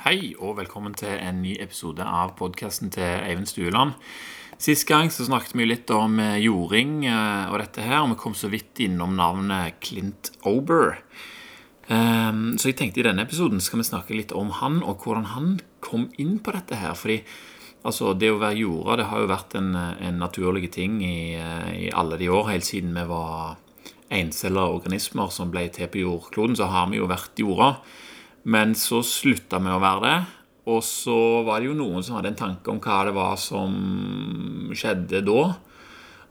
Hei og velkommen til en ny episode av podkasten til Eivind Stueland. Sist gang så snakket vi litt om eh, jording eh, og dette her, og vi kom så vidt innom navnet Clint Ober. Um, så jeg tenkte i denne episoden skal vi snakke litt om han, og hvordan han kom inn på dette her. Fordi altså, det å være jorda det har jo vært en, en naturlig ting i, eh, i, alle de år, helt siden vi var encella organismer som ble til på jordkloden, så har vi jo vært jorda. Men så slutta vi å være det. Og så var det jo noen som hadde en tanke om hva det var som skjedde da.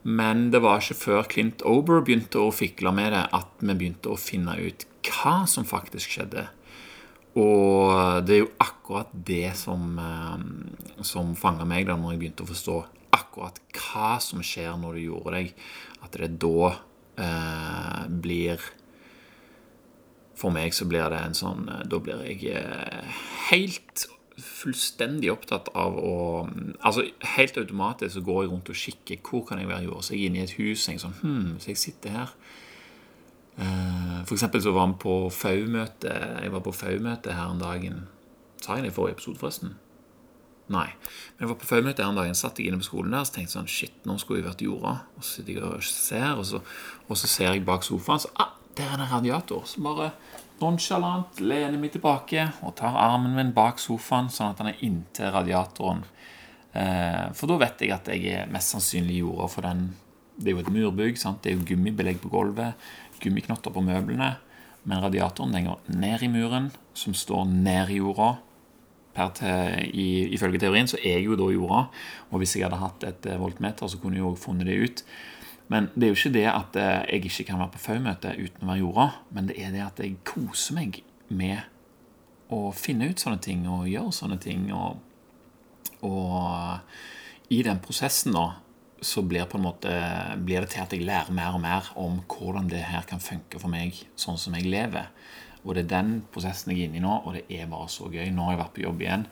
Men det var ikke før Clint Ober begynte å fikle med det, at vi begynte å finne ut hva som faktisk skjedde. Og det er jo akkurat det som, eh, som fanga meg da når jeg begynte å forstå akkurat hva som skjer når du gjorde deg. At det da eh, blir For meg så blir det en sånn eh, Da blir jeg eh, helt fullstendig opptatt av å Altså Helt automatisk så går jeg rundt og kikker hvor kan jeg være jorda. Så jeg er inne i et hus og jeg sånn Hm, så jeg sitter her Eh, for eksempel så var vi på FAU-møte Jeg var på FAU-møte her en dagen. Sa jeg det i forrige episode, forresten? Nei. Men jeg var på FAU-møte her en dag. Satt jeg inne på skolen der så tenkte jeg sånn Shit, nå skulle jeg vært i jorda. Og så sitter jeg og ser, og så, og så ser jeg bak sofaen, så ah, der er det en radiator. Så bare nonsjalant lener meg tilbake og tar armen min bak sofaen, sånn at den er inntil radiatoren. Eh, for da vet jeg at jeg er mest sannsynlig i jorda, for den det er jo et murbygg. Sant? Det er jo gummibelegg på gulvet gummiknotter på møblene, men radiatoren den går ned i muren, som står ned i jorda. Til, i, ifølge teorien så er jeg jo da jorda, og hvis jeg hadde hatt et eh, voltmeter, så kunne jeg jo funnet det ut. Men det er jo ikke det at eh, jeg ikke kan være på FAU-møte uten å være jorda, men det er det at jeg koser meg med å finne ut sånne ting og gjøre sånne ting. Og, og i den prosessen da, så blir, måte, blir, det til at jeg lærer mer og mer om hvordan det her kan funke for meg sånn som jeg lever. Og det er den prosessen jeg er inne i nå, og det er bare så gøy. Nå har jeg vært på jobb igjen,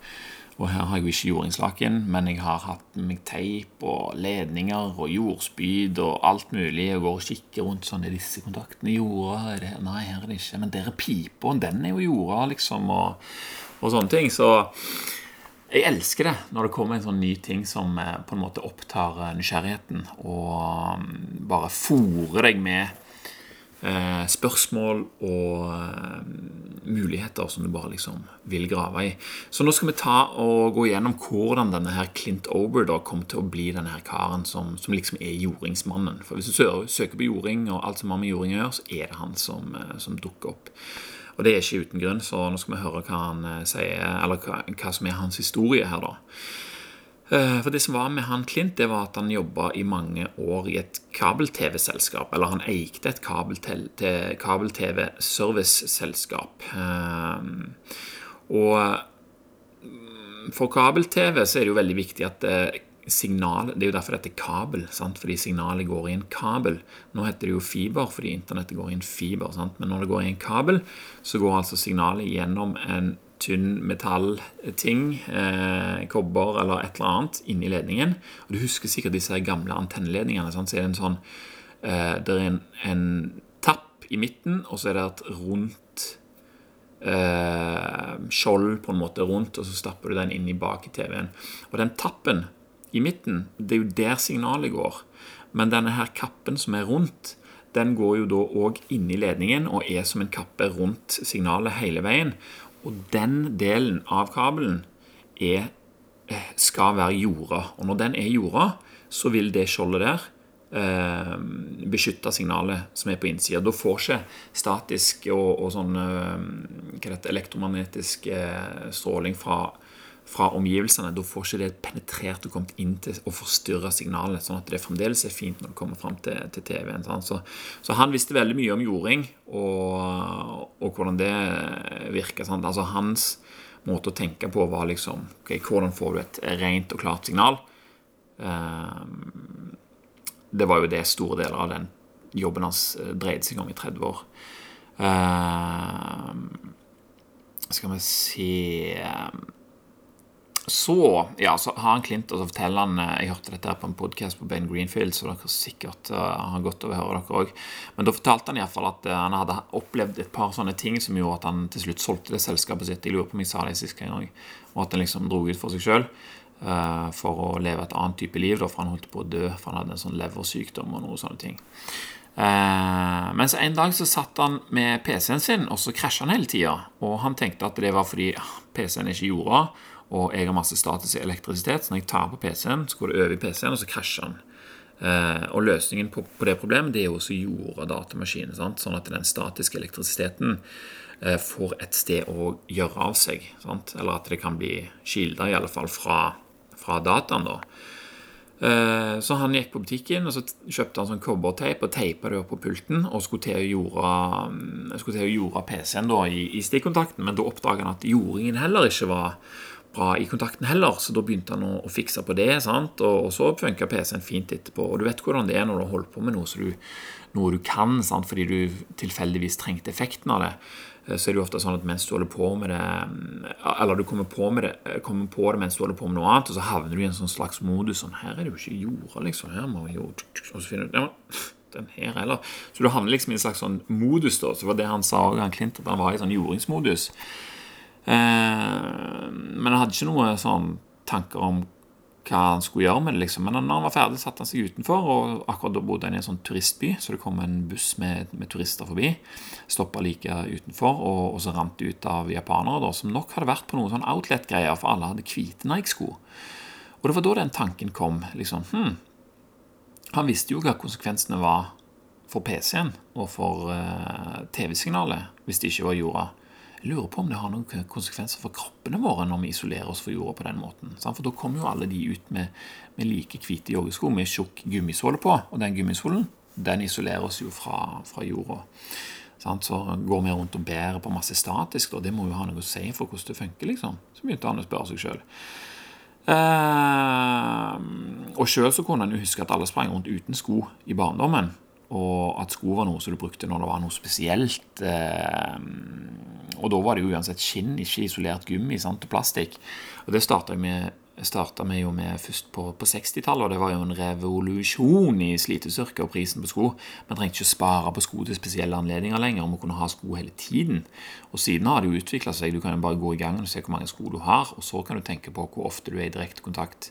og her har jeg jo ikke jordingslaken, men jeg har hatt meg teip og ledninger og jordspyd og alt mulig. Jeg går og kikker rundt sånn Er disse kontaktene jorda? Det, nei, her er det ikke. Men der er pipa, den er jo jorda, liksom, og, og sånne ting. Så jeg elsker det når det kommer en sånn ny ting som eh, på en måte opptar eh, nysgjerrigheten, og mm, bare fòrer deg med spørsmål og eh, muligheter som du bare liksom vil grave i. Så nå skal vi ta og gå gjennom hvordan denne her Clint Ober da kom til å bli denne her karen som, som liksom er jordingsmannen. For hvis du søker på jording og alt som har med jording å gjøre, så er det han som, eh, som dukker opp. Og det er ikke uten grunn, så nå skal vi høre hva han eh, sier, eller hva, hva som er hans historie her, da. Eh, for det som var med han Klint, det var at han jobba i mange år i et kabel-TV-selskap. Eller han eikte et kabel-TV-serviceselskap. Eh, og mm, for kabel-TV så er det jo veldig viktig at signal Det er jo derfor dette er kabel, sant? fordi signalet går i en kabel. Nå heter det jo fiber fordi internettet går i en fiber, sant? men når det går i en kabel, så går altså signalet gjennom en tynn metallting, eh, kobber eller et eller annet, inni ledningen. Og Du husker sikkert disse gamle antenneledningene. Sant? Så er det en sånn eh, Det er en, en, tapp i midten, og så er det et rundt eh, skjold på en måte rundt, og så stapper du den inn i bak i TV-en. Og den tappen i midten. Det er jo der signalet går. Men denne her kappen som er rundt, den går jo da òg inni ledningen og er som en kappe rundt signalet hele veien. Og den delen av kabelen er, eh, skal være jorda. Og når den er jorda, så vil det skjoldet der eh, beskytte signalet som er på innsida. Da får ikke statisk og, og sånn eh, elektromagnetisk eh, stråling fra fra omgivelsene. Da får ikke det penetrert og kommet inn til å forstyrre signalet, sånn at det fremdeles er fint når det kommer fram til, til TV-en. Så, så, han visste veldig mye om jording og, og hvordan det virker. Sant? Altså Hans måte å tenke på var liksom okay, Hvordan får du et rent og klart signal? Um, det var jo det store deler av den jobben hans eh, dreide seg om i 30 år. Uh, skal vi se så, ja, så har han Clint, og så forteller han eh, Jeg hørte dette her på en podkast på Ben Greenfield, så dere sikkert uh, har godt av å høre dere òg. Men da fortalte han iallfall at uh, han hadde opplevd et par sånne ting som gjorde at han til slutt solgte det selskapet sitt. Jeg lurer på om jeg sa det sist gang òg. Og at han liksom dro ut for seg sjøl uh, for å leve et annet type liv, da, for han holdt på å dø, for han hadde en sånn leversykdom og noen sånne ting. Uh, mens en dag så satt han med PC-en sin, og så krasja han hele tida. Og han tenkte at det var fordi PC-en ikke gjorde det og jeg har masse status i elektrisitet, så når jeg tar på PC-en, så går det over i PC-en, og så krasjer den. Eh, og løsningen på, på, det problemet det er jo å jorde datamaskinen, sant? sånn at den statiske elektrisiteten eh, får et sted å gjøre av seg. Sant? Eller at det kan bli kilder, i alle fall fra, fra dataen. da. Eh, så han gikk på butikken og så kjøpte han sånn kobberteip og teipa det opp på pulten og skulle til å jorde, mm, jorde PC-en i, i stikkontakten, men da oppdaga han at jordingen heller ikke var bra i kontakten heller, så da begynte han å, å fikse på det. Og, og så funka PC-en fint etterpå. Og du vet hvordan det er når du holder på med noe, du, noe du kan, sant? fordi du tilfeldigvis trengte effekten av det. Eh, så er det jo ofte sånn at mens du holder på med det Eller du kommer på, det, eh, kommer på det mens du holder på med noe annet, og så havner du i en sånn slags modus sånn Her er det jo ikke jorda, liksom. Her må vi jo Og så finner du den her heller. Så du havner liksom i en slags sånn modus, da. Så det var det han sa òg, han Klint, at han var i sånn jordingsmodus. Eh, men han hadde ikke noe sånn tanker om hva han skulle gjøre med det. liksom. Men når han var ferdig, satte han seg utenfor, og akkurat da bodde han i en sånn turistby, så det kom en buss med, med turister forbi. Stoppa like utenfor, og, og, så rant det ut av japanere da, som nok hadde vært på noen sånn outlet-greier, for alle hadde hvite Nike-sko. Og det var da den tanken kom. liksom, hm, Han visste jo hva konsekvensene var for PC-en og for uh, TV-signalet hvis det ikke var jorda. Jeg lurer på om det har noen konsekvenser for kroppene våre når vi isolerer oss fra jorda på den måten. For da kommer jo alle de ut med, med like hvite joggesko med tjukk gummisåle på. Og den gummisålen den isolerer oss jo fra, fra jorda. Så går vi rundt og bærer på masse statisk, og det må jo ha noe å si for hvordan det funker. liksom. Så begynte han å spørre seg sjøl. Uh, og sjøl kunne han jo huske at alle sprang rundt uten sko i barndommen og at sko var noe som du brukte når det var noe spesielt. Eh, og da var det jo uansett skinn, ikke isolert gummi sant, og plastikk. Og det starta vi jo med først på, på 60-tallet, og det var jo en revolusjon i slitestyrke og prisen på sko. Man trengte ikke spare på sko til spesielle anledninger lenger, vi kunne ha sko hele tiden. Og siden har det jo utvikla seg. Du kan jo bare gå i gang og se hvor mange sko du har, og så kan du tenke på hvor ofte du er i direkte kontakt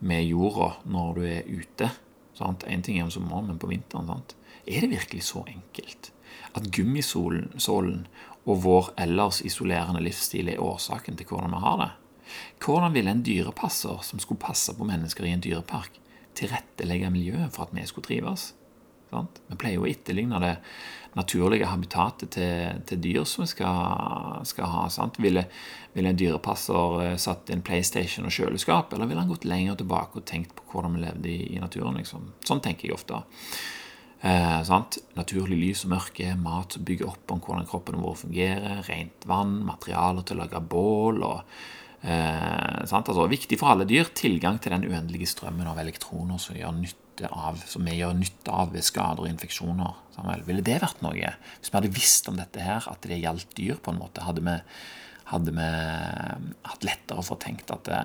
med jorda når du er ute. En ting er om sommeren, men på vinteren. Sant? Er det virkelig så enkelt at gummisålen og vår ellers isolerende livsstil er årsaken til hvordan vi har det? Hvordan ville en dyrepasser som skulle passe på mennesker i en dyrepark, tilrettelegge miljøet for at vi skulle trives? Sant? Vi pleier å etterligne det naturlige habitatet til, til dyr som vi skal, skal ha. Sant? Ville, ville, en dyrepasser eh, satt en PlayStation og kjøleskap, eller ville han gått lenger tilbake og tenkt på hvordan vi levde i, i naturen? Liksom? Sånn tenker jeg ofte. Eh, Naturlig lys og mørke, mat som bygger opp om hvordan kroppen vår fungerer, rent vann, materialer til å lage bål og eh, altså, Viktig for alle dyr tilgang til den uendelige strømmen av elektroner som gjør nytt av, som vi gjør nytte av ved skader og infeksjoner. Samuel. Ville det vært noe? Hvis vi hadde visst om dette her, at det gjaldt dyr, på en måte, hadde vi, hadde vi hatt lettere for å tenke at det,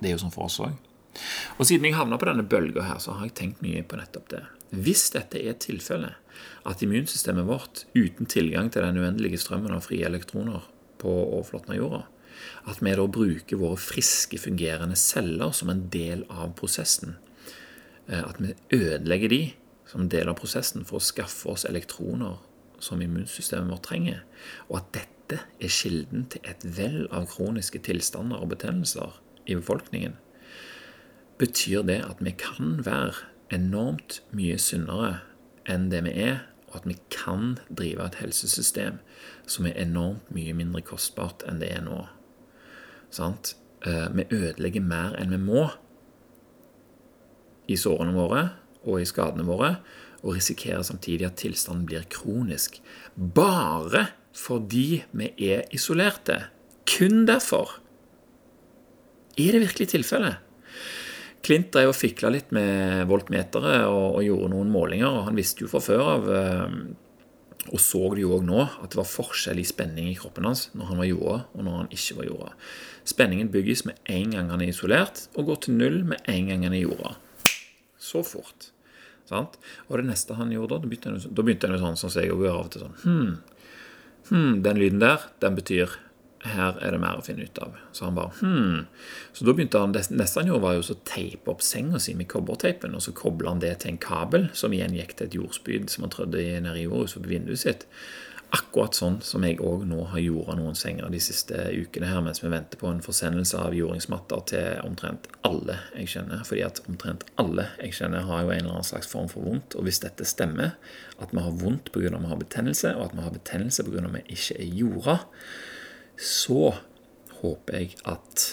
det er jo sånn for oss òg. Og siden jeg havna på denne bølga her, så har jeg tenkt mye på nettopp det. Hvis dette er tilfellet, at immunsystemet vårt, uten tilgang til den uendelige strømmen av frie elektroner på overflaten av jorda, at vi da bruker våre friske, fungerende celler som en del av prosessen, at vi ødelegger de som del av prosessen for å skaffe oss elektroner som immunsystemet vårt trenger, og at dette er kilden til et vell av kroniske tilstander og betennelser i befolkningen, betyr det at vi kan være enormt mye sunnere enn det vi er, og at vi kan drive et helsesystem som er enormt mye mindre kostbart enn det er nå. Sant? Eh, vi ødelegger mer enn vi må i sårene våre og i skadene våre, og risikerer samtidig at tilstanden blir kronisk. Bare fordi vi er isolerte. Kun derfor. Er det virkelig tilfellet? Klint drev og fikla litt med voltmeteret og, og, gjorde noen målinger. og Han visste jo fra før av, eh, Og så det jo òg nå at det var forskjell i spenning i kroppen hans når han var jorda, og når han ikke var jorda. Spenningen bygges med en gang han er isolert, og går til null med en gang han er jorda. Så fort. Sant? Og det neste han gjorde da, begynte han jo sånn som jeg gjør av og til sånn hmm, hmm, den lyden der, den betyr her er det mer å finne ut av. Så han bare hmm. Så da begynte han, det neste han gjorde, var jo å teipe opp senga si med kobberteipen, og så kobla han det til en kabel som igjen gikk til et jordspyd som han trødde ned i jorda på vinduet sitt. Akkurat sånn som jeg òg nå har jorda noen senger de siste ukene her, mens vi venter på en forsendelse av jordingsmatter til omtrent alle jeg kjenner. Fordi at omtrent alle jeg kjenner, har jo en eller annen slags form for vondt. Og hvis dette stemmer, at vi har vondt pga. vi har betennelse, og at vi har betennelse pga. vi ikke er jorda, så håper jeg at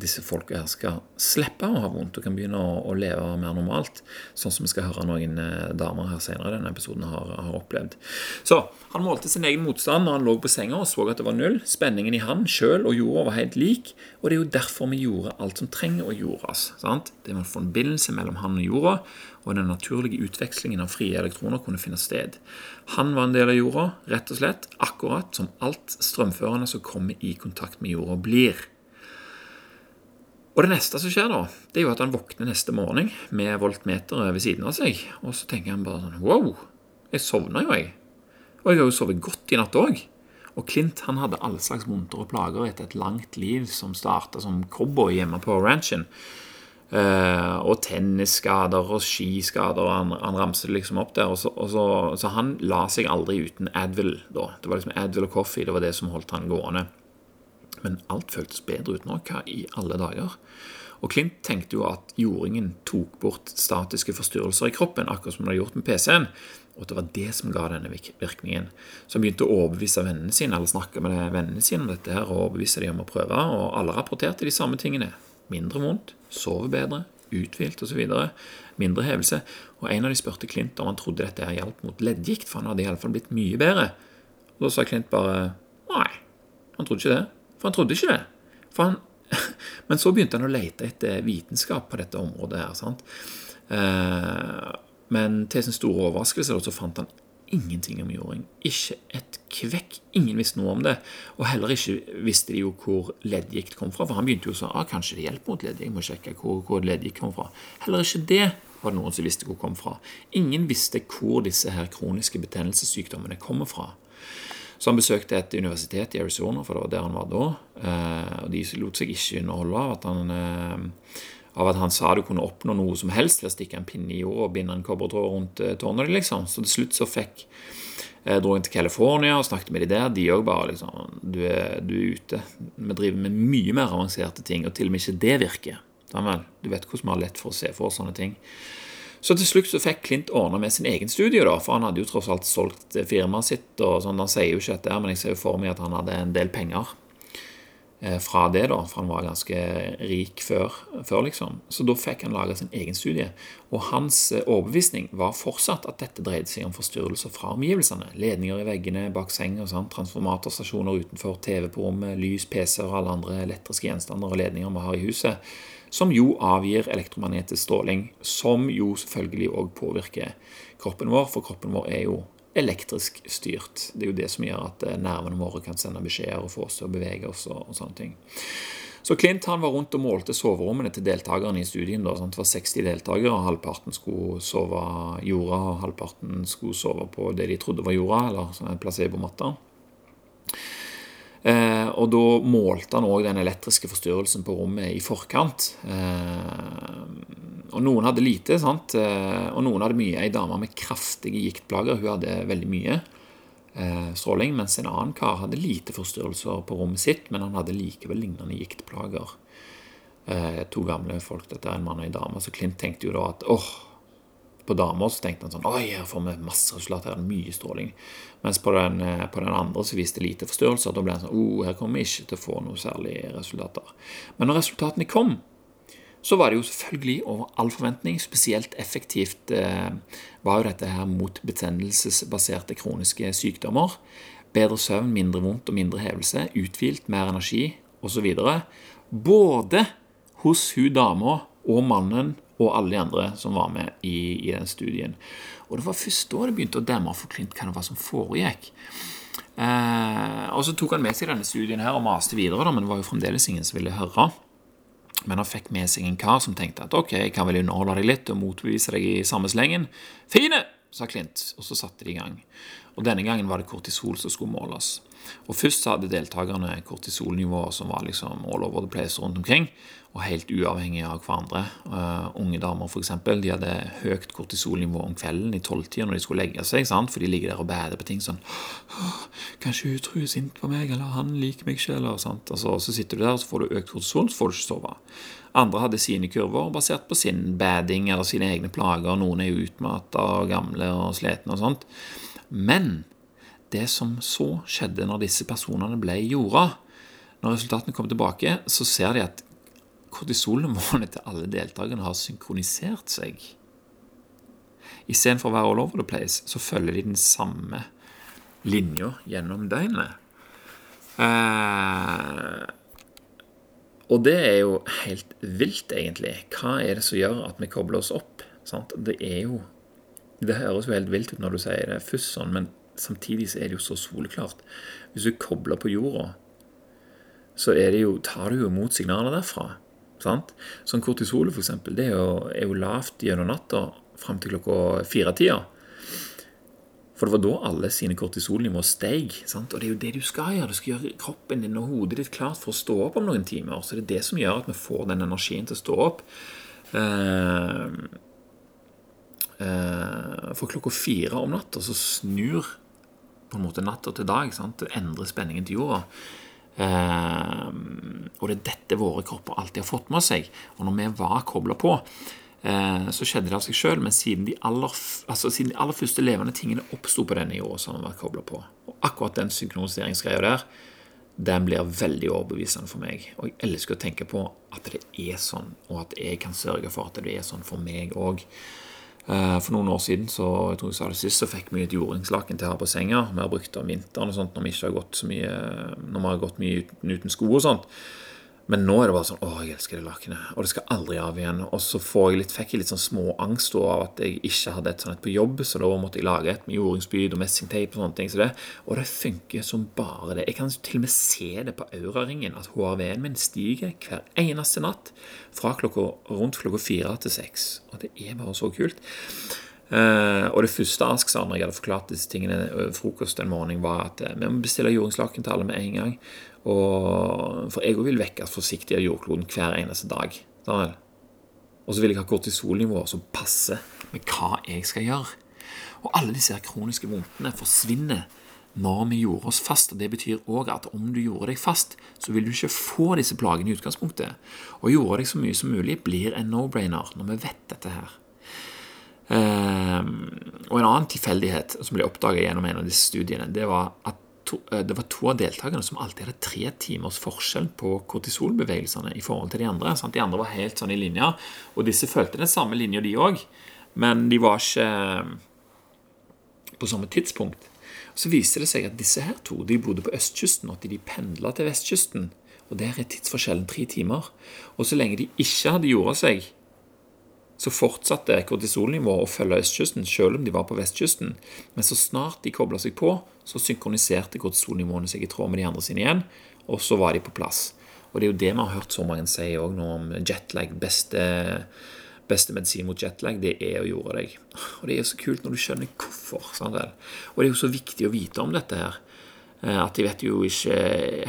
disse folka her skal slippe å ha vondt og kan begynne å, å, leve mer normalt. Sånn som vi skal høre noen eh, damer her senere i denne episoden har, har, opplevd. Så han målte sin egen motstand når han lå på senga og så at det var null. Spenningen i han sjøl og jorda var helt lik, og det er jo derfor vi gjorde alt som trenger å jordas. Sant? Det er en forbindelse mellom han og jorda, og den naturlige utvekslingen av frie elektroner kunne finne sted. Han var en del av jorda, rett og slett, akkurat som alt strømførende som kommer i kontakt med jorda, blir. Og det neste som skjer, da, det er jo at han våkner neste morgen med voltmeteret ved siden av seg. Og så tenker han bare sånn Wow, jeg sovna jo, jeg. Og jeg har jo sovet godt i natt òg. Og Clint han hadde alle slags og plager etter et langt liv som starta som cowboy hjemme på ranchen. Uh, og tennisskader og skiskader. og Han, han ramset liksom opp der. Og så, og så, så, han la seg aldri uten Advil. da. Det var liksom Advil og coffee det var det som holdt han gående. Men alt føltes bedre ut nå. Hva i alle dager? Og Clint tenkte jo at jordingen tok bort statiske forstyrrelser i kroppen, akkurat som det hadde gjort med PC-en, og at det var det som ga denne virkningen. Så han begynte å overbevise vennene sine, eller snakke med vennene sine om dette her, og overbevise dem om å prøve, og alle rapporterte de samme tingene. Mindre vondt, sove bedre, uthvilt osv. Mindre hevelse. Og en av de spurte Clint om han trodde dette her hjalp mot leddgikt, for han hadde iallfall blitt mye bedre. Og da sa Clint bare nei, han trodde ikke det. For han trodde ikke det. Han, men så begynte han å lete etter vitenskap på dette området. her, sant? Eh, men til sin store overraskelse så fant han ingenting om jording. Ikke et kvekk. Ingen visste noe om det. Og heller ikke visste de jo hvor leddgikt kom fra. For han begynte jo sånn ah, kanskje det hjelper mot leddgikt. Jeg må sjekke hvor, hvor leddgikt kom fra. Heller ikke det var det noen som visste hvor det kom fra. Ingen visste hvor disse her kroniske betennelsessykdommene kommer fra. Så han besøkte et universitet i Arizona, for det var der han var da. Eh, og de lot seg ikke underholde av at han, eh, av at han sa du kunne oppnå noe som helst ved å stikke en pinne i jorda og binde en kobbertråd rundt eh, tårnet. Liksom. Så til slutt så fikk dro inn til California og snakket med de der. De òg bare liksom du er, du er, ute. Vi driver med mye mer avanserte ting, og til og med ikke det virker. Du vet hvordan vi har lett for å se for sånne ting. Så til slutt så fikk Klint ordna med sin egen studie, da, for han hadde jo tross alt solgt firmaet sitt. og sånn, Han sier jo ikke dette, men jeg ser jo for meg at han hadde en del penger eh, fra det, da, for han var ganske rik før, før liksom. Så da fikk han laga sin egen studie. Og hans eh, overbevisning var fortsatt at dette dreide seg om forstyrrelser fra omgivelsene. Ledninger i veggene, bak senga, sånn, transformatorstasjoner utenfor, TV på rommet, lys, PC-er og alle andre elektriske gjenstander og ledninger vi har i huset som jo avgir elektromagnetisk stråling, som jo selvfølgelig òg påvirker kroppen vår, for kroppen vår er jo elektrisk styrt. Det er jo det som gjør at eh, nervene våre kan sende beskjeder og få oss til å bevege oss. og, og sånne ting. Så Clint han var rundt og målte soverommene til deltakerne i studien. Da, sant? det var 60 deltakere, og halvparten skulle sove jorda, og halvparten skulle sove på det de trodde var jorda, eller placebomatta. placebomatter. Eh, og da målte han òg den elektriske forstyrrelsen på rommet i forkant. Eh, og noen hadde lite, sant? Eh, og noen hadde mye. Ei dame med kraftige giktplager hun hadde veldig mye eh, stråling, mens en annen kar hadde lite forstyrrelser på rommet sitt, men han hadde likevel lignende giktplager. Eh, to gamle folk, dette er en mann og en dame. Så klint tenkte jo da at åh, på dama så tenkte han sånn Oi, her får vi masse resultater, er mye stråling. Mens på den, eh, på den, andre så viste lite forstyrrelser. Da ble det sånn oh, her kommer vi ikke til å få noe særlig resultater. Men når resultatene kom, så var det jo selvfølgelig over all forventning spesielt effektivt eh, var jo dette her mot betennelsesbaserte kroniske sykdommer. Bedre søvn, mindre vondt og mindre hevelse, uthvilt, mer energi osv. Både hos hun dama og mannen og alle de andre som var med i, i den studien. Og det var først da det begynte å demme for Clint hva det var som foregikk. Eh, og så tok han med seg denne studien her og maste videre, da, men det var jo fremdeles ingen som ville høre. Men han fikk med seg en kar som tenkte at ok, jeg kan vel underholde deg litt og motbevise deg i samme slengen. Fine! Sa Clint, og så satte de i gang. Og Denne gangen var det kortisol som skulle måles. Og Først hadde deltakerne kortisolnivåer som var liksom all over the place rundt omkring, og helt uavhengig av hverandre. Uh, unge damer for eksempel, de hadde høyt kortisolnivå om kvelden i tolvtida når de skulle legge seg, sant? for de ligger der og bærer på ting sånn 'Kanskje hun tror sint på meg, eller han liker meg ikke', eller sant? Altså, så sitter du der, og så får du økt kortisol, så får du ikke sove. Andre hadde sine kurver basert på sin bading eller sine egne plager. Noen er utmatta og gamle og slitne og sånt. Men det som så skjedde når disse personene ble jorda, når resultatene kom tilbake, så ser de at kortisolnivåene til alle deltakerne har synkronisert seg. Istedenfor å være all over the place, så følger de den samme linja gjennom døgnet. Eh, og det er jo helt vilt, egentlig. Hva er det som gjør at vi kobler oss opp? Sant? Det er jo Det høres jo helt vilt ut når du sier det først sånn, men samtidig så er det jo så soleklart. Hvis du kobler på jorda, så jo, tar du jo imot signaler derfra. Sant? Sånn kortisolet, f.eks., det er jo, er jo lavt gjennom natta fram til klokka fire-tida. For det var da alle sine kortisolnivåer steg. Sant? Og det er jo det du skal gjøre. Du skal gjøre kroppen din og hodet ditt klart for å stå opp om noen timer. Så det er det som gjør at vi får den energien til å stå opp. Uh, uh, for klokka fire om natta så snur på en måte natta til dag. Sant? Det endrer spenningen til jorda. Uh, og det er dette våre kropper alltid har fått med seg. Og når vi var kobla på, så skjedde det av seg sjøl. Men siden de, aller, altså, siden de aller første levende tingene oppsto på denne jorda, så har vært kobla på. Og akkurat den synkroniseringsgreia der, den blir veldig overbevisende for meg. Og jeg elsker å tenke på at det er sånn, og at jeg kan sørge for at det er sånn for meg òg. Eh, for noen år siden så, jeg tror jeg sa det sist, så fikk vi et jordingslaken til her på senga. Vi har brukt det om vinteren og sånt når vi ikke har gått så mye Når vi har gått mye uten sko og sånt. Men nå er det bare sånn Å, jeg elsker det lakenet. Og det skal aldri av igjen. Og så jeg litt, fikk jeg litt sånn små angst av at jeg ikke hadde et sånt på jobb, så da måtte jeg lage et med jordingsbyd og messingteip og sånne ting. Så det, og det funker som bare det. Jeg kan til og med se det på auraringen, at HRV-en min stiger hver eneste natt fra klokka, rundt klokka fire til seks. Og det er bare så kult. Uh, og det første Ask sa når jeg hadde forklart disse tingene over frokost en morgen, var at uh, vi må bestille jordingslaken til alle med en gang. Og, for jeg òg vil vekkes forsiktig av jordkloden hver eneste dag. Og så vil jeg ha kortisolnivåer som passer med hva jeg skal gjøre. Og alle disse her kroniske vondtene forsvinner når vi gjorde oss fast. og Det betyr òg at om du gjorde deg fast, så vil du ikke få disse plagene i utgangspunktet. Og gjorde deg så mye som mulig blir en no-brainer når vi vet dette her. Um, og en annen tilfeldighet som ble oppdaget gjennom en av disse studiene, det var at to, eh, det var to av deltakerne som alltid hadde tre timers forskjell på kortisolbevegelsene i forhold til de andre. Sant? De andre var helt sånn i linja, og disse fulgte den samme linja, de òg, men de var ikke eh, på samme tidspunkt. Så viste det seg at disse her to de bodde på østkysten, og at de pendla til vestkysten. Og Der er tidsforskjellen tre timer. Og så lenge de ikke hadde jorda seg, så fortsatte kortisolnivået å følge østkysten selv om de var på vestkysten. Men så snart de kobla seg på, så synkroniserte kortisolnivåene seg i tråd med de andre sine igjen, og så var de på plass. Og det er jo det vi har hørt så mange si òg nå om jetlag. Beste, beste medisin mot jetlag, det er å jorde deg. Og det er så kult når du skjønner hvorfor. Sant? Og det er jo så viktig å vite om dette her. Eh, at de vet jo ikke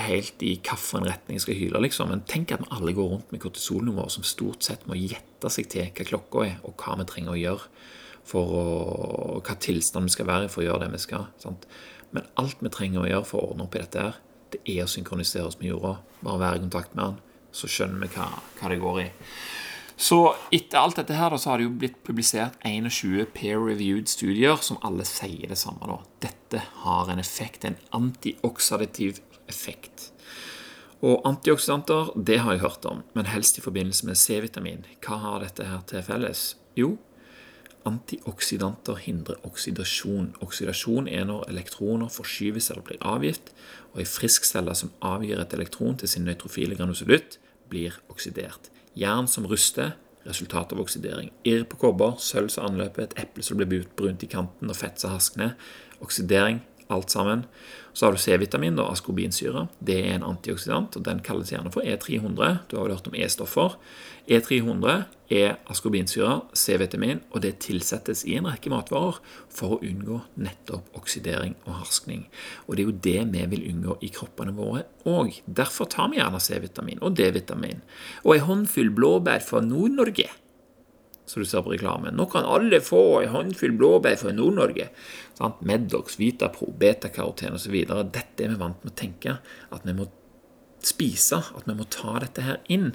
helt i hvilken retning jeg skal hyle, liksom. Men tenk at vi alle går rundt med kortisolnivåer som stort sett må gjette seg til hva klokka er, og hva vi trenger å gjøre for å, hva tilstand vi skal være i for å gjøre det vi skal. Sant? Men alt vi trenger å gjøre for å ordne opp i dette, her, det er å synkronisere oss med jorda. Bare være i kontakt med den, så skjønner vi hva, hva det går i. Så etter alt dette her så har det jo blitt publisert 21 peer-reviewed studier som alle sier det samme. da. Dette har en effekt, en antioksidativ effekt. Og antioksidanter, det har jeg hørt om, men helst i forbindelse med C-vitamin. Hva har dette her til felles? Jo, antioksidanter hindrer oksidasjon. Oksidasjon er når elektroner forskyves eller blir avgitt, og ei frisk celle som avgir et elektron til sin nøytrofile granosolutt blir oksidert. Jern som ruster, resultat av oksidering. Irr på kobber, sølv som anløper, et eple som blir brunt i kanten og fett som haskner. Oksidering, alt sammen. Så har du C-vitamin, da, askorbinsyre. Det er en antioksidant, og den kalles gjerne for E300. Du har vel hørt om E-stoffer. E300 er askorbinsyre, C-vitamin, og det tilsettes i en rekke matvarer for å unngå nettopp oksidering og harskning. Og det er jo det vi vil unngå i kroppene våre òg. Derfor tar vi gjerne C-vitamin og D-vitamin. Og ei håndfull blåbær fra Nord-Norge så du ser på reklamen. Nå kan alle få en håndfull blåbær fra Nord-Norge. Medox, Vitapro, betakaroten osv. Dette er vi vant med å tenke. At vi må spise, at vi må ta dette her inn.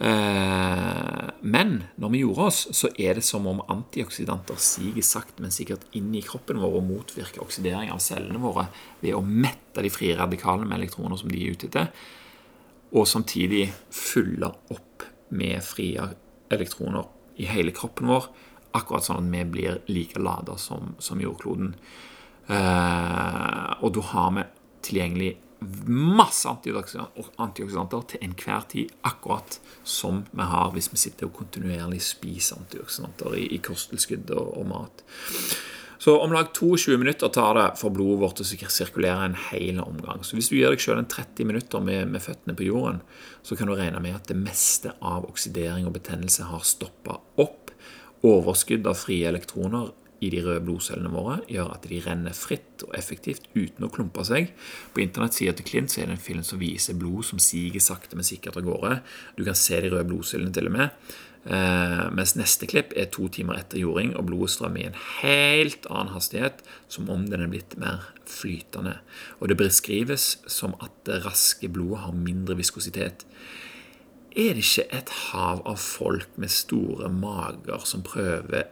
Eh, men når vi gjorde oss, så er det som om antioksidanter siger sakte, men sikkert inn i kroppen vår og motvirker oksidering av cellene våre ved å mette de frie radikalene med elektroner som de er ute etter, og samtidig fylle opp med frie elektroner i hele kroppen vår, akkurat sånn at vi blir like lada som, som jordkloden. Eh, og da har vi tilgjengelig masse antioksidanter til enhver tid, akkurat som vi har hvis vi sitter og kontinuerlig spiser antioksidanter i, i kosttilskudd og, og, mat. Så om lag 22 minutter tar det for blodet vårt å sirkulere en hel omgang. Så hvis du gir deg en 30 minutter med, med, føttene på jorden, så kan du regne med at det meste av oksidering og betennelse har stoppa opp. Overskudd av frie elektroner i de røde blodcellene våre gjør at de renner fritt og effektivt uten å klumpe seg. På internettsida til Klint er det en film som viser blod som siger sakte, men sikkert av gårde. Du kan se de røde blodcellene til og med. Eh, mens neste klipp er to timer etter jording, og blodet strømmer i en helt annen hastighet, som om den er blitt mer flytende. Og det beskrives som at det raske blodet har mindre viskositet. Er det ikke et hav av folk med store mager som prøver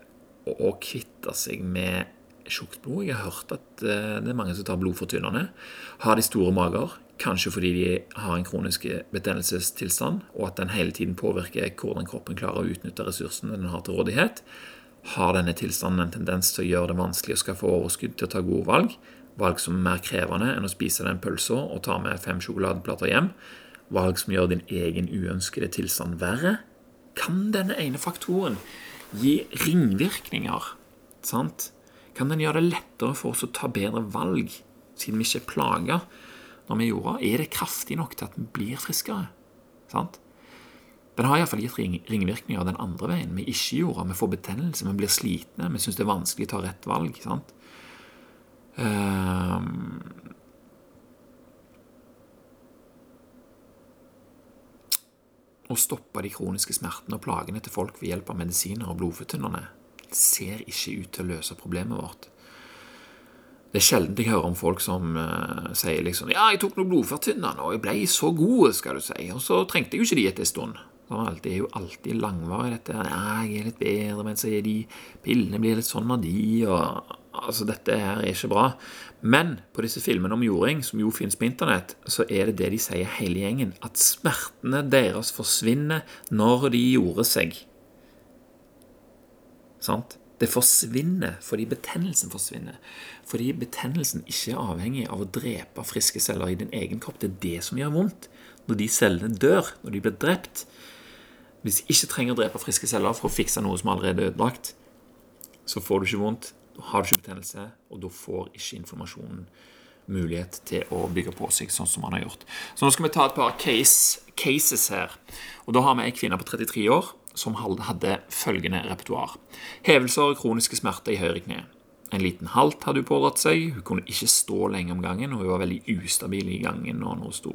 å kvitte seg med tjukt blod? Jeg har hørt at eh, det er mange som tar blodfortynnende. Har de store mager? Kanskje fordi de har en kronisk betennelsestilstand, og at den hele tiden påvirker hvordan kroppen klarer å utnytte ressursene den har til rådighet. Har denne tilstanden en tendens til å gjøre det vanskelig å skaffe overskudd til å ta gode valg? Valg som er mer krevende enn å spise den pølsa og ta med fem sjokoladeplater hjem? Valg som gjør din egen uønskede tilstand verre? Kan denne ene faktoren gi ringvirkninger? Sant? Kan den gjøre det lettere for oss å ta bedre valg, siden vi ikke er plaga? Når vi gjorde, er det kraftig nok til at vi blir friskere. Sant? Den har iallfall gitt ring, ringvirkninger den andre veien. Vi ikke gjorde, vi får betennelse, vi blir slitne, vi syns det er vanskelig å ta rett valg. sant? Um, å stoppe de kroniske smertene og plagene til folk ved hjelp av medisiner og blodfortynnerne ser ikke ut til å løse problemet vårt. Det er sjelden jeg hører om folk som uh, sier liksom Ja, jeg tok noe blodfortynnende, og jeg ble så god, skal du si. Og så trengte jeg jo ikke de etter en stund. Det er jo alltid langvarig, dette. Ja, jeg er litt bedre, men så er de Pillene blir litt sånn av de, og Altså, dette her er ikke bra. Men på disse filmene om jording, som jo finnes på internett, så er det det de sier hele gjengen. At smertene deres forsvinner når de gjorde seg. Sant? Det forsvinner fordi betennelsen forsvinner. Fordi betennelsen ikke er avhengig av å drepe friske celler i din egen kropp. Det er det som gjør vondt. Når de cellene dør, når de blir drept Hvis de ikke trenger å drepe friske celler for å fikse noe som allerede er ødelagt, så får du ikke vondt, da har du ikke betennelse, og da får ikke informasjonen mulighet til å bygge på seg sånn som man har gjort. Så nå skal vi ta et par case, cases her. Og Da har vi ei kvinne på 33 år som hadde følgende repertoar. Hevelser og kroniske smerter i høyre kne. En liten halt hadde hun pådratt seg. Hun kunne ikke stå lenge om gangen, og hun var veldig ustabil i gangen når hun sto.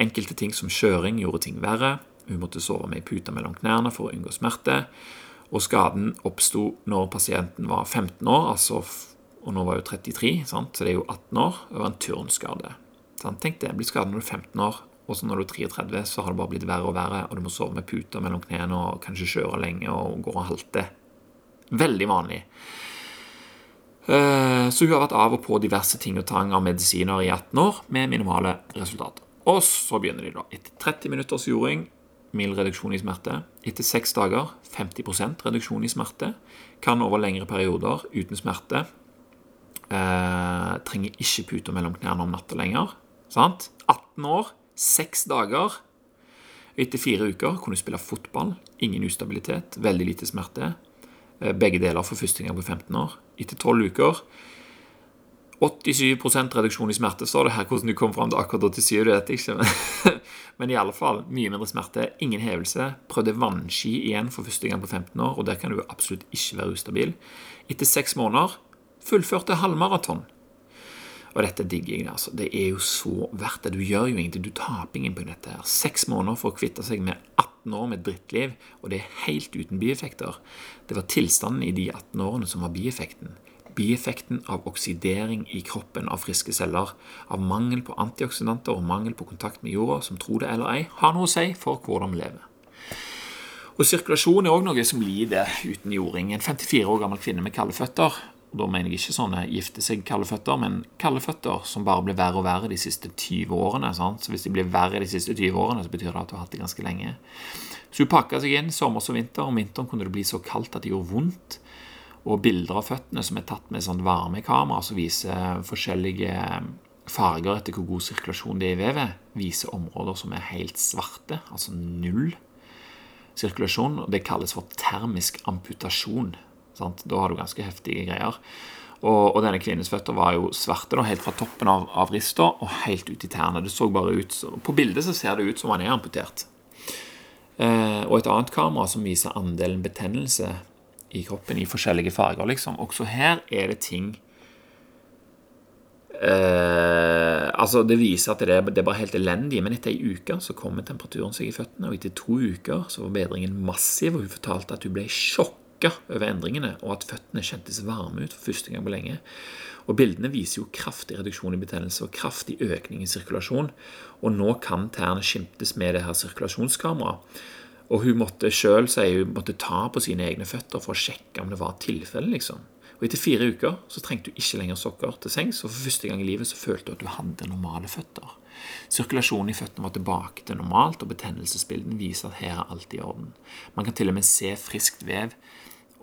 Enkelte ting som kjøring gjorde ting verre. Hun måtte sove med ei pute mellom knærne for å unngå smerte. Og skaden oppsto når pasienten var 15 år, altså, og nå var hun 33, sant? så det er jo 18 år. Det var en turnskade. Tenk det, blir skadet når du er 15 år, og så når du er 33, så har det bare blitt verre og verre, og du må sove med puter mellom knærne og kanskje kjøre lenge og gå og halte. Veldig vanlig. Eh, så hun har vært av og på diverse ting og tang av medisiner i 18 år, med minimale resultater. Og så begynner de, da. Etter 30 minutters jording, mild reduksjon i smerte. Etter seks dager 50% reduksjon i smerte. Kan over lengre perioder uten smerte. Eh, trenger ikke puter mellom knærne om natta lenger. Sant? 18 år seks dager. Etter fire uker kunne du spille fotball. Ingen ustabilitet, veldig lite smerte. Eh, begge deler for første gang på 15 år. Etter tolv uker 87% reduksjon i smerte, står det her. Hvordan du kom fram til akkurat 87, det vet jeg ikke. Men, men i alle fall, mye mindre smerte. Ingen hevelse. Prøvde vannski igjen for første gang på 15 år, og der kan du absolutt ikke være ustabil. Etter seks måneder fullførte halvmaraton. Og dette digger jeg. altså. Det er jo så verdt det. Du gjør jo ingenting. Du taper ingen på dette. her. Seks måneder for å kvitte seg med 18 år med drittliv, og det er helt uten bieffekter. Det var tilstanden i de 18 årene som var bieffekten. Bieffekten av oksidering i kroppen av friske celler, av mangel på antioksidanter og mangel på kontakt med jorda, som tro det eller ei, har noe å si for hvordan vi lever. Og Sirkulasjon er òg noe som lider uten jording. En 54 år gammel kvinne med kalde føtter Da mener jeg ikke sånne gifte seg kalde føtter, men kalde føtter som bare blir verre og verre de siste 20 årene. Sant? Så Hvis de blir verre de siste 20 årene, så betyr det at du har hatt det ganske lenge. Så hun pakka seg inn sommer som vinter. Om vinteren kunne det bli så kaldt at det gjorde vondt. Og bilder av føttene som er tatt med sånn varmekamera som viser forskjellige farger etter hvor god sirkulasjon det er i vevet, viser områder som er helt svarte, altså null sirkulasjon. og Det kalles for termisk amputasjon. Sant? Da har du ganske heftige greier. Og, og denne kvinnens føtter var jo svarte da, helt fra toppen av, av rista og helt ut i tærne. Det så bare ut, På bildet så ser det ut som han er amputert. Eh, og et annet kamera som viser andelen betennelse i kroppen i forskjellige farger. liksom. Også her er det ting eh, altså Det viser at det er, det er bare helt elendig, men etter ei uke så kommer temperaturen seg i føttene. Og etter to uker så var bedringen massiv, og hun fortalte at hun ble i sjokk sjokka over endringene, og at føttene kjentes varme ut for første gang på lenge. Og Bildene viser jo kraftig reduksjon i betennelse og kraftig økning i sirkulasjon. Og nå kan tærne skimtes med det her sirkulasjonskameraet. Og hun måtte si hun måtte ta på sine egne føtter for å sjekke om det var tilfelle. liksom. Etter fire uker så trengte hun ikke lenger sokker til sengs, og for første gang i livet så følte hun at hun hadde normale føtter. Sirkulasjonen i føttene var tilbake til normalt, og betennelsesbildene viser at her er alt i orden. Man kan til og med se friskt vev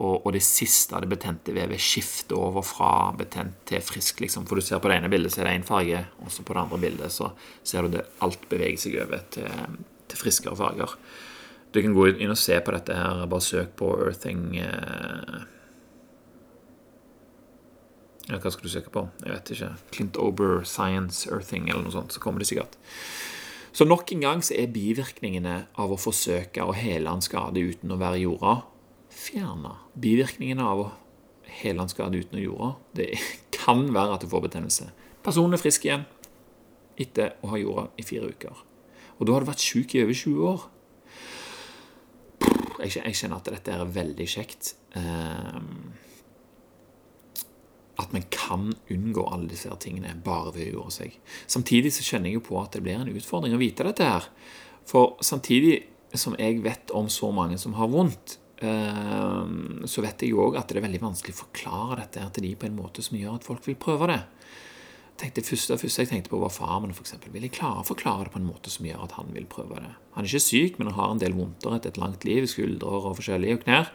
og, og, det siste av det betente vevet skifter over fra betent til frisk. Liksom. For du ser på det ene bildet så er det én farge, og så på det andre bildet så ser du det alt beveger seg over til, til friskere farger. Du kan gå inn og se på dette her. Bare søk på Earthing eh... ja, Hva skal du søke på? Jeg vet ikke. Clint Ober Science Earthing eller noe sånt. Så kommer det sikkert. Så nok en gang så er bivirkningene av å forsøke å hele en skade uten å være jorda, fjerne bivirkningene av å uten å jorda. Det kan være at du får betennelse. Personen er frisk igjen etter å ha jorda i fire uker. Og da har du vært syk i over 20 år. Jeg kjenner at dette er veldig kjekt. Ehm, at man kan unngå alle disse tingene bare ved å gjøre seg. Samtidig så kjenner jeg jo på at det blir en utfordring å vite dette her. For samtidig som jeg vet om så mange som har vondt, så vet jeg jo òg at det er veldig vanskelig å forklare dette til de på en måte som gjør at folk vil prøve det. Tenkte første, første jeg tenkte på, var far min. f.eks. vil jeg klare å forklare det på en måte som gjør at han vil prøve det? Han er ikke syk, men han har en del vondter etter et langt liv, skuldre og forskjellige, og knær.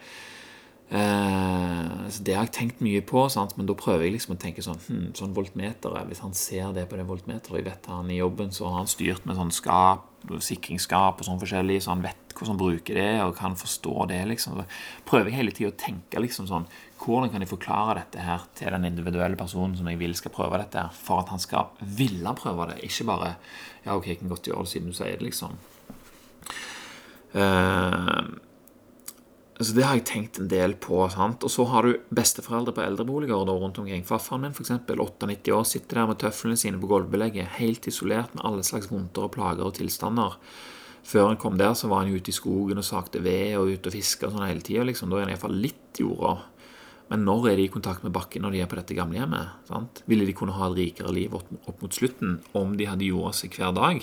Eh, så Det har jeg tenkt mye på, sant? men da prøver jeg liksom å tenke sånn hm, sånn voltmeteret, Hvis han ser det på det voltmeteret, jeg vet han i jobben, så har han styrt med sånn skap, sikringsskap og sånn forskjellig, så han vet hvordan han bruker det og kan forstå det. liksom. Så prøver jeg hele tida å tenke liksom sånn Hvordan kan jeg forklare dette her til den individuelle personen som jeg vil skal prøve dette, for at han skal ville prøve det, ikke bare Ja, ok, jeg kan godt gjøre det siden du sier det, liksom. Uh, så Det har jeg tenkt en del på. sant? Og så har du besteforeldre på eldreboliger da, rundt omkring. Farfaren min, f.eks., 98 år, sitter der med tøflene sine på gulvbelegget, helt isolert med alle slags vondter og plager og tilstander. Før han kom der, så var han ute i skogen og sakte ved og ute og fiska sånn hele tida. Liksom. Da er han iallfall litt jorda. Men når er de i kontakt med bakken når de er på dette gamlehjemmet? Ville de kunne ha et rikere liv opp mot slutten om de hadde jorda seg hver dag?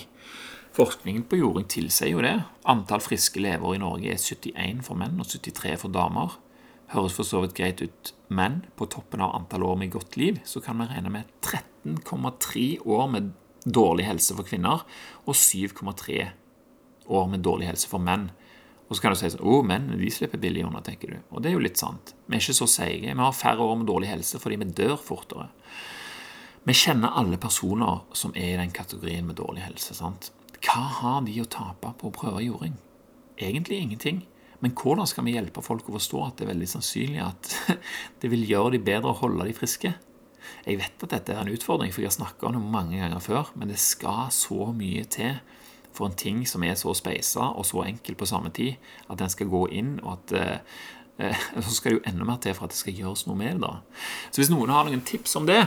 Forskningen på jording tilsier jo det. Antall friske lever i Norge er 71 for menn og 73 for damer. Høres for så vidt greit ut, men på toppen av antall år med godt liv, så kan vi regne med 13,3 år med dårlig helse for kvinner og 7,3 år med dårlig helse for menn. Og så kan du si sånn Å, menn de slipper billig unna, tenker du. Og det er jo litt sant. Vi er ikke så seige. Vi har færre år med dårlig helse fordi vi dør fortere. Vi kjenner alle personer som er i den kategorien med dårlig helse. sant? Hva har de å tape på å prøve jording? Egentlig ingenting. Men hvordan skal vi hjelpe folk å forstå at det er veldig sannsynlig at det vil gjøre de bedre å holde de friske? Jeg vet at dette er en utfordring, for jeg har snakka om det mange ganger før, men det skal så mye til for en ting som er så speisa og så enkel på samme tid, at den skal gå inn, og at eh, så skal det jo enda mer til for at det skal gjøres noe med det. da. Så hvis noen har noen tips om det,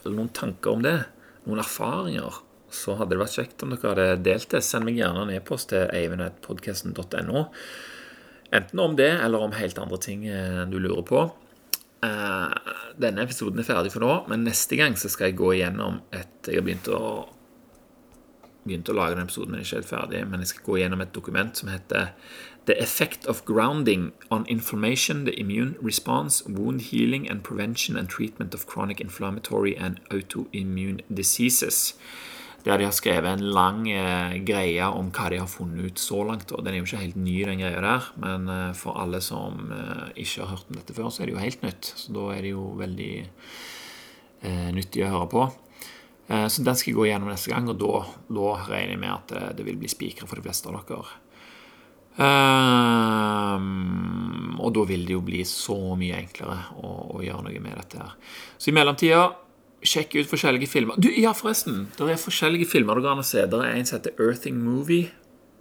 eller noen tanker om det, noen erfaringer, så hadde det vært kjekt om dere hadde delt det. Send meg gjerne en e-post til eivinetpodkasten.no. Enten om det, eller om helt andre ting eh, du lurer på. Eh, denne episoden er ferdig for nå, men neste gang så skal jeg gå igjennom et Jeg har begynt å, begynt å lage den episoden, men ikke helt ferdig. Men jeg skal gå igjennom et dokument som heter The Effect of Grounding on Inflammation, the Immune Response, Wound Healing and Prevention and Treatment of Chronic Inflammatory and Autoimmune Diseases der de har skrevet en lang eh, greie om hva de har funnet ut så langt. og Den er jo ikke helt ny, den greia der, men eh, for alle som eh, ikke har hørt om dette før, så er det jo helt nytt. Så da er det jo veldig eh, nyttig å høre på. Eh, så den skal jeg gå gjennom neste gang, og da, da regner jeg med at det, det vil bli spikra for de fleste av dere. Um, og da vil det jo bli så mye enklere å, å gjøre noe med dette her. Så i mellomtida Sjekk ut forskjellige filmer. Du, ja, forresten. Det er forskjellige filmer du kan se. Det er en som heter Earthing Movie.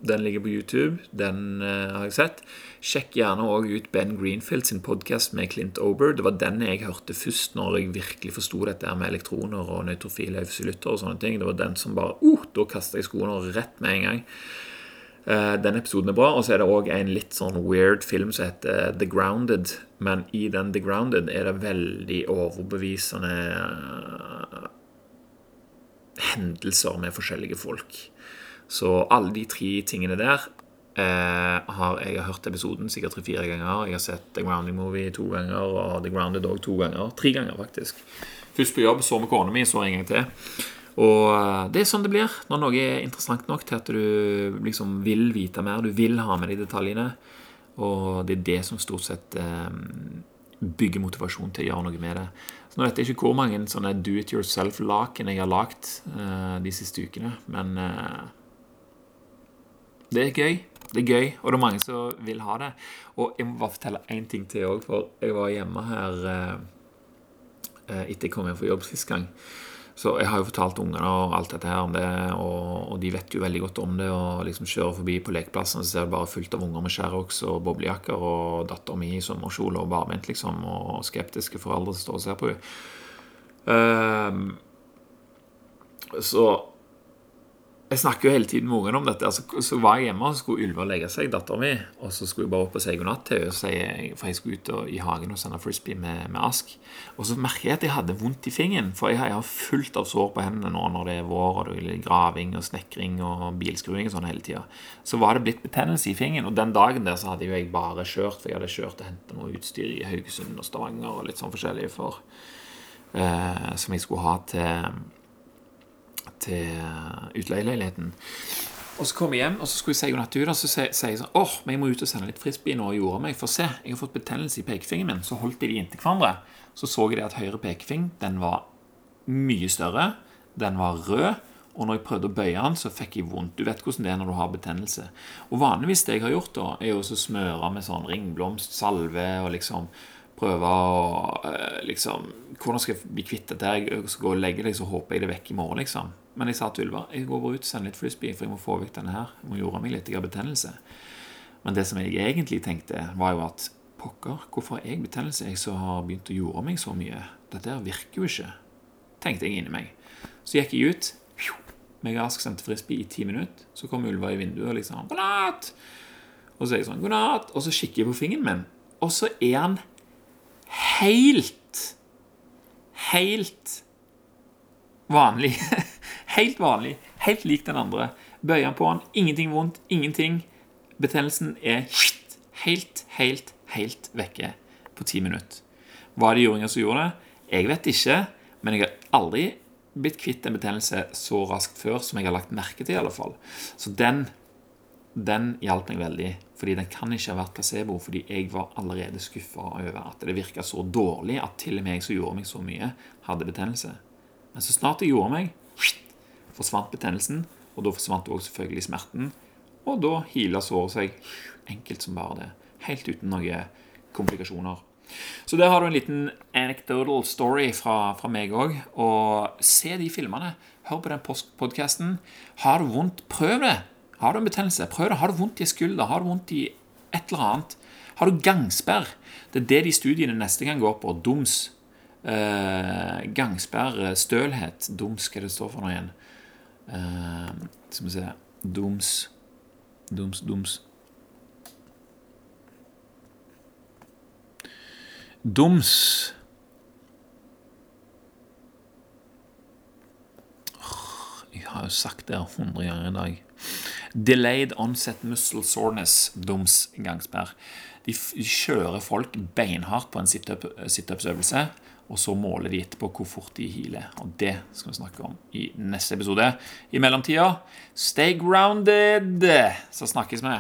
Den ligger på YouTube. Den uh, har jeg sett. Sjekk gjerne òg ut Ben Greenfield sin podkast med Clint Ober. Det var den jeg hørte først når jeg virkelig forsto dette med elektroner og nøytrofile eufylytter og sånne ting. Det var den som bare uh, Da kasta jeg skoene rett med en gang. Uh, den episoden er bra. Og så er det òg en litt sånn weird film som heter The Grounded men i den The Grounded er det veldig overbevisende eh, hendelser med forskjellige folk. Så alle de tre tingene der eh, har jeg har hørt episoden sikkert tre-fire ganger. Jeg har sett The Grounding Movie to ganger og The Grounded òg to ganger. Tre ganger, faktisk. Først på jobb, så med kona mi, så en gang til. Og eh, det er sånn det blir når noe er interessant nok til at du liksom vil vite mer. Du vil ha med de detaljene. Og det er det som stort sett eh, bygger motivasjon til å gjøre noe med det. Så Nå vet jeg ikke hvor mange sånne do it yourself-laken jeg har lagd eh, de siste ukene, men det er gøy. Det er gøy, og det er mange som vil ha det. Og jeg må bare fortelle én ting til òg, for jeg var hjemme her etter jeg kom hjem fra jobb sist gang. Så jeg har jo fortalt ungene og alt dette her om det, og, og, de vet jo veldig godt om det. Og liksom kjører forbi på lekeplassen, så ser det bare fullt av unger med Sherrox og boblejakker, og dattera mi i sommerkjole og barbeint, liksom, og skeptiske foreldre som står og ser på henne. Um, så jeg snakker jo hele tiden med ungene om dette. Altså, så var jeg hjemme og skulle Ylva legge seg, dattera mi. Og så skulle jeg bare opp og si god natt til henne, for jeg skulle ut og, i hagen og sende frisbee med, med, Ask. Og så merker jeg at jeg hadde vondt i fingeren, for jeg jeg har fullt av sår på hendene nå når det er vår, og det er graving og snekring og bilskruing og sånn hele tida. Så var det blitt betennelse i fingeren. Og den dagen der så hadde jo jeg bare kjørt, for jeg hadde kjørt og hentet noe utstyr i Haugesund og Stavanger og litt sånn forskjellig for, eh, som jeg skulle ha til til utleieleiligheten. Og så kom jeg hjem, og så skulle jeg si god natt. Og så sier jeg sånn åh, men jeg må ut og sende litt frisbee nå og gjorde meg. For se, jeg har fått betennelse i pekefingeren min. Så holdt jeg de inntil hverandre. Så så jeg det at høyre pekefing, den var mye større. Den var rød. Og når jeg prøvde å bøye den, så fikk jeg vondt. Du vet hvordan det er når du har betennelse. Og vanligvis det jeg har gjort, da, er jo å smøre med sånn ringblomst, salve og liksom prøve å eh, liksom Hvordan skal jeg bli kvitt dette? Jeg skal gå og legge det, så håper jeg det er vekk i morgen, liksom. Men jeg sa til Ylva jeg går bare ut og sender litt frisbee, for jeg må få vekk denne her. Jeg må gjøre meg litt jeg har betennelse. Men det som jeg egentlig tenkte, var jo at pokker, hvorfor har jeg betennelse, jeg som har begynt å gjøre meg så mye? Dette her virker jo ikke, tenkte jeg inni meg. Så gikk jeg ut. Meg og Ask sendte frisbee i ti minutter. Så kom ulva i vinduet og liksom 'God natt!' Og så er jeg sånn 'God natt!' Og så kikker jeg på fingeren min, og så er han helt Helt vanlig. Helt vanlig. Helt lik den andre. Bøyer han på den, ingenting vondt, ingenting. Betennelsen er helt, helt, helt vekke på ti minutter. Var det jordinger som gjorde det? Jeg vet ikke, men jeg har aldri blitt kvitt en betennelse så raskt før som jeg har lagt merke til. i alle fall. Så den, den hjalp meg veldig. Fordi den kan ikke ha vært placebo, fordi jeg var allerede skuffa over at det virka så dårlig at til og med jeg som gjorde meg så mye, hadde betennelse. Men så snart jeg gjorde meg, forsvant betennelsen, Og da forsvant også selvfølgelig smerten. Og da hila såret seg enkelt som bare det. Helt uten noen komplikasjoner. Så der har du en liten anecdotal story fra, fra meg òg. Og se de filmene. Hør på den podkasten. Har du vondt, prøv det. Har du en betennelse, prøv det. Har du vondt i skulder, har du vondt i et eller annet. Har du gangsperr? Det er det de studiene neste gang går på. Doms. Eh, gangsperr, stølhet. Doms, hva det står for noe igjen? Eh, skal vi se Doms. Doms, doms. Doms Jeg har jo sagt det hundre ganger i dag. Delayed onset muscle soreness, DOMS, gangsperr. De, de kjører folk beinhardt på en situpsøvelse, og så måler de etterpå hvor fort de healer. Og det skal vi snakke om i neste episode. I mellomtida, stay grounded! Så snakkes vi.